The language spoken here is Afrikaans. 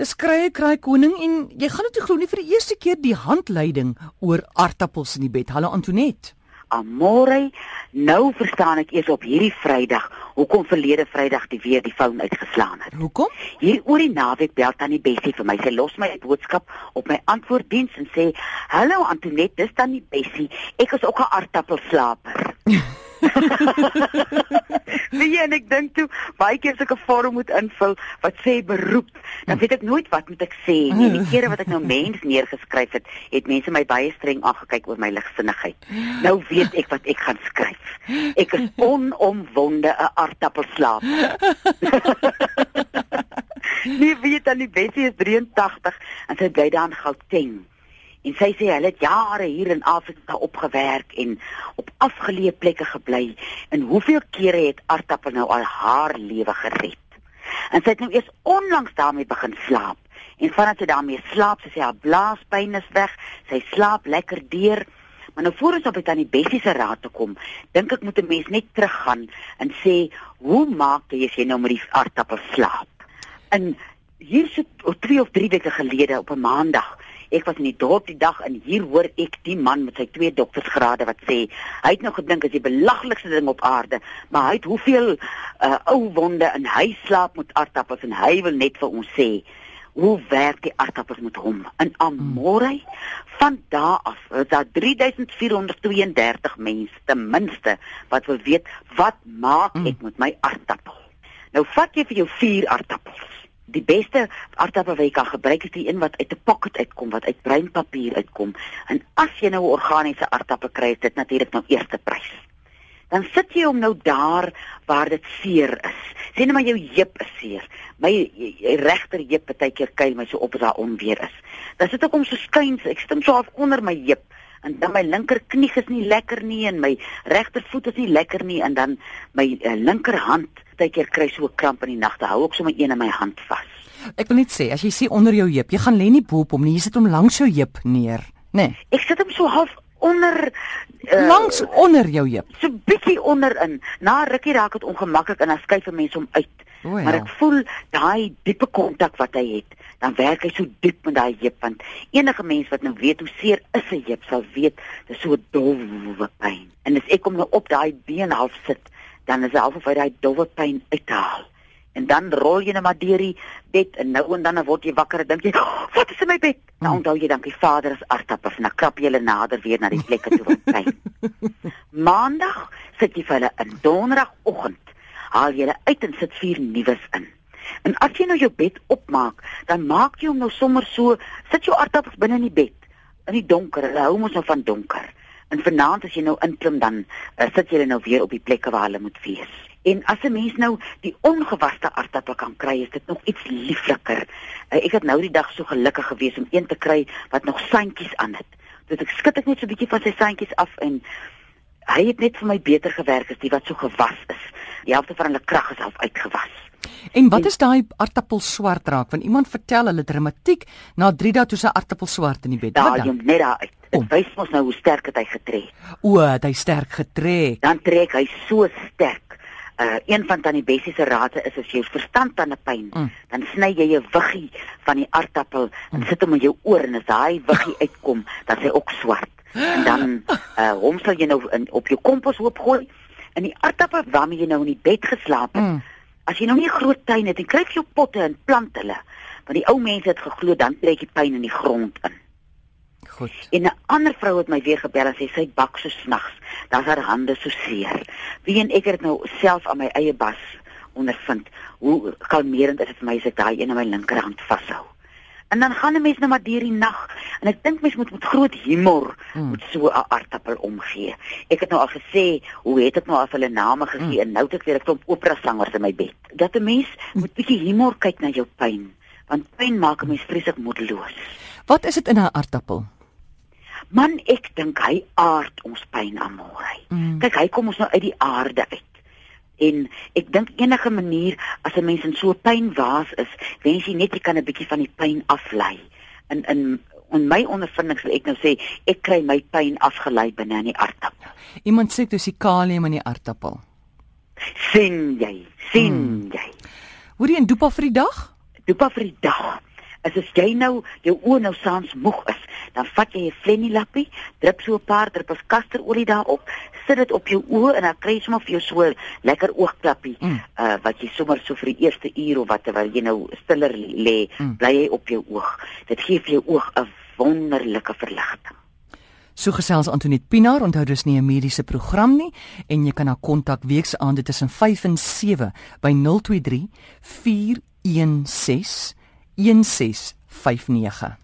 Dis krye kraai koning en jy gaan dit glo nie vir die eerste keer die handleiding oor aartappels in die bed. Hallo Antonet. Amore, nou verstaan ek eers op hierdie Vrydag hoekom verlede Vrydag die weer die foon uitgeslaan het. Hoekom? Hier oor die naweek bel tannie Bessie vir my. Sy los my 'n boodskap op my antwoorddiens en sê: "Hallo Antonet, dis tannie Bessie. Ek is ook 'n aartappelslaper." Wie en ek dink toe baie keer as ek 'n vorm moet invul wat sê beroep, dan weet ek nooit wat moet ek sê nie. Die kere wat ek nou mens neergeskryf het, het mense my baie streng aangekyk oor my ligsinnigheid. Nou weet ek wat ek gaan skryf. Ek is onomwonde 'n aardappelslaap. nee, weet dan die Bessie is 83 en sy bly daar in Gauteng. En sy sê hulle het jare hier in Afrika opgewerk en op afgeleë plekke gebly. En hoeveel kere het aardappel nou al haar lewe gered? En sy het nou eers onlangs daarmee begin slaap. En vandat sy daarmee slaap, sy sê haar blaaspyn is weg. Sy slaap lekker deur. Maar nou voor ons op tannie Bessie se raad te kom, dink ek moet 'n mens net teruggaan en sê, "Hoe maak jy as jy nou met die aardappel slaap?" En hier sit 2 of 3 weke gelede op 'n maandag Ek was in die dorp die dag en hier hoor ek die man met sy twee doktorsgrade wat sê hy het nou gedink as die belaglikste ding op aarde, maar hy het hoeveel uh, ou wonde en hy slaap met aardappels en hy wil net vir ons sê hoe werk die aardappels met hom? In Amore van daar af is daar 3432 mense ten minste wat wil weet wat maak ek met my aardappel? Nou vat jy vir jou 4 aardappels die beste aardappel wat jy kan gebruik is die een wat uit 'n pakket uitkom, wat uit bruin papier uitkom. En as jy nou 'n organiese aardappel kry, is dit natuurlik nou eerste prys. Dan sit jy hom nou daar waar dit seer is. Sien net maar jou heup is seer. My regter heup baie keer kuil my so op as daar onweer is. Dan sit ek hom so skuins, ek sit hom so af onder my heup en dan my linker knie is nie lekker nie en my regter voet is nie lekker nie en dan my uh, linkerhand partykeer kry so 'n kramp in die nagte. Hou ek sommer een in my hand vas. Ek wil net sê, as jy sê onder jou heup, jy gaan lê nie bo op hom nie, jy sit hom langs jou heup neer, nê? Nee. Ek sit hom so half onder uh, langs onder jou heup. So bietjie onderin. Na rukkie raak dit ongemaklik en dan skuif 'n mens hom uit. Oh, ja. Maar ek voel daai diepe kontak wat hy het, dan werk hy so diep met daai heup want enige mens wat nou weet hoe seer is 'n heup sal weet dis so dowwe pyn. En as ek hom nou op daai been half sit, dan is half of hy daai dowwe pyn uithaal. En dan rol jy net maar deur die bed en nou en dan word jy wakker en dink jy, oh, "Wat is in my bed?" Nou onthou jy dan die vader is aardappels en dan krap jy hulle nader weer na die plekke toe waar pyn. Maandag sit jy vir hulle in donderdagoggend haal jy hulle uit en sit vier nuus in. En as jy nou jou bed opmaak, dan maak jy hom nou sommer so, sit jou aardappels binne in die bed in die donker. Hulle hou mos nou van donker. En vanaand as jy nou inklim dan uh, sit jy nou weer op die plekke waar hulle moet wees. En as 'n mens nou die ongewaste aardappel kan kry, is dit nog iets liefliker. Uh, ek het nou die dag so gelukkig gewees om een te kry wat nog sandjies aan het. Dus ek skud ek net so 'n bietjie van sy sandjies af en hy het net vir my beter gewerk as die wat so gewas is. Die helfte van hulle krag is al uitgewas. En wat is daai aartappel swart raak? Want iemand vertel hulle dramatiek na 3 dae toe sy aartappel swart in die bed. Daai jong net daar uit. Dit wys mos nou hoe sterk het hy getrek. O, het hy sterk getrek. Dan trek hy so sterk. Uh een van tannie Bessie se rade is as jy verstand aan 'n pyn, mm. dan sny jy 'n wiggie van die aartappel en mm. sit hom in jou oor en as daai wiggie uitkom, dan sy ook swart. En dan uh hom sal jy nou in, op jou kompos hoop gooi en die aartappel waarmee jy nou in die bed geslaap het. Mm As jy nou nie 'n groot tuin het en kry jy jou potte en plant hulle, want die ou mense het geglo dan trek jy pyn in die grond in. Goed. En 'n ander vrou het my weer gebel en sê sy bak so snags, dan haar hande so seer. Wie en ek het nou self aan my eie bas ondervind hoe kalmerend is dit vir my as ek daai een in my linkerhand vashou. En dan gaan 'n mens nou maar deur die nag en ek dink mens moet met groot humor hmm. met so 'n aardappel omgee. Ek het nou al gesê, hoe het ek nou al hulle name gegee hmm. en nou het ek weer 'n klomp opera sangers in my bed. Dat 'n mens hmm. moet bietjie humor kyk na jou pyn, want pyn maak 'n mens vreeslik moedeloos. Wat is dit in 'n aardappel? Man, ek dink hy aard ons pyn aan môre. Hmm. Kyk, hy kom ons nou uit die aarde uit en ek dink enige manier as 'n mens in so 'n pynwaas is, wens jy net jy kan 'n bietjie van die pyn aflei. In in in my ondervindings wil ek nou sê, ek kry my pyn afgelei binne in die aardappel. Iemand sê dis die kalium in die aardappel. sien jy, sien hmm. jy. Hoorie en dopa vir die dag? Dopa vir die dag. Is as jy nou jou oë nou saans moeg is, dan vat jy 'n flennie lappie, drup so 'n paar druppels kasterolie daarop, sit dit op jou oë en dan kry jy sommer vir jou so lekker oogklappie mm. uh wat jy sommer so vir die eerste uur of wat wat jy nou stiller lê, mm. bly hy op jou oog. Dit gee vir jou oog 'n wonderlike verligting. So gesels Antoinette Pinaar, onthou dis nie 'n mediese program nie en jy kan haar kontak weeks aande tussen 5 en 7 by 023 416 1659.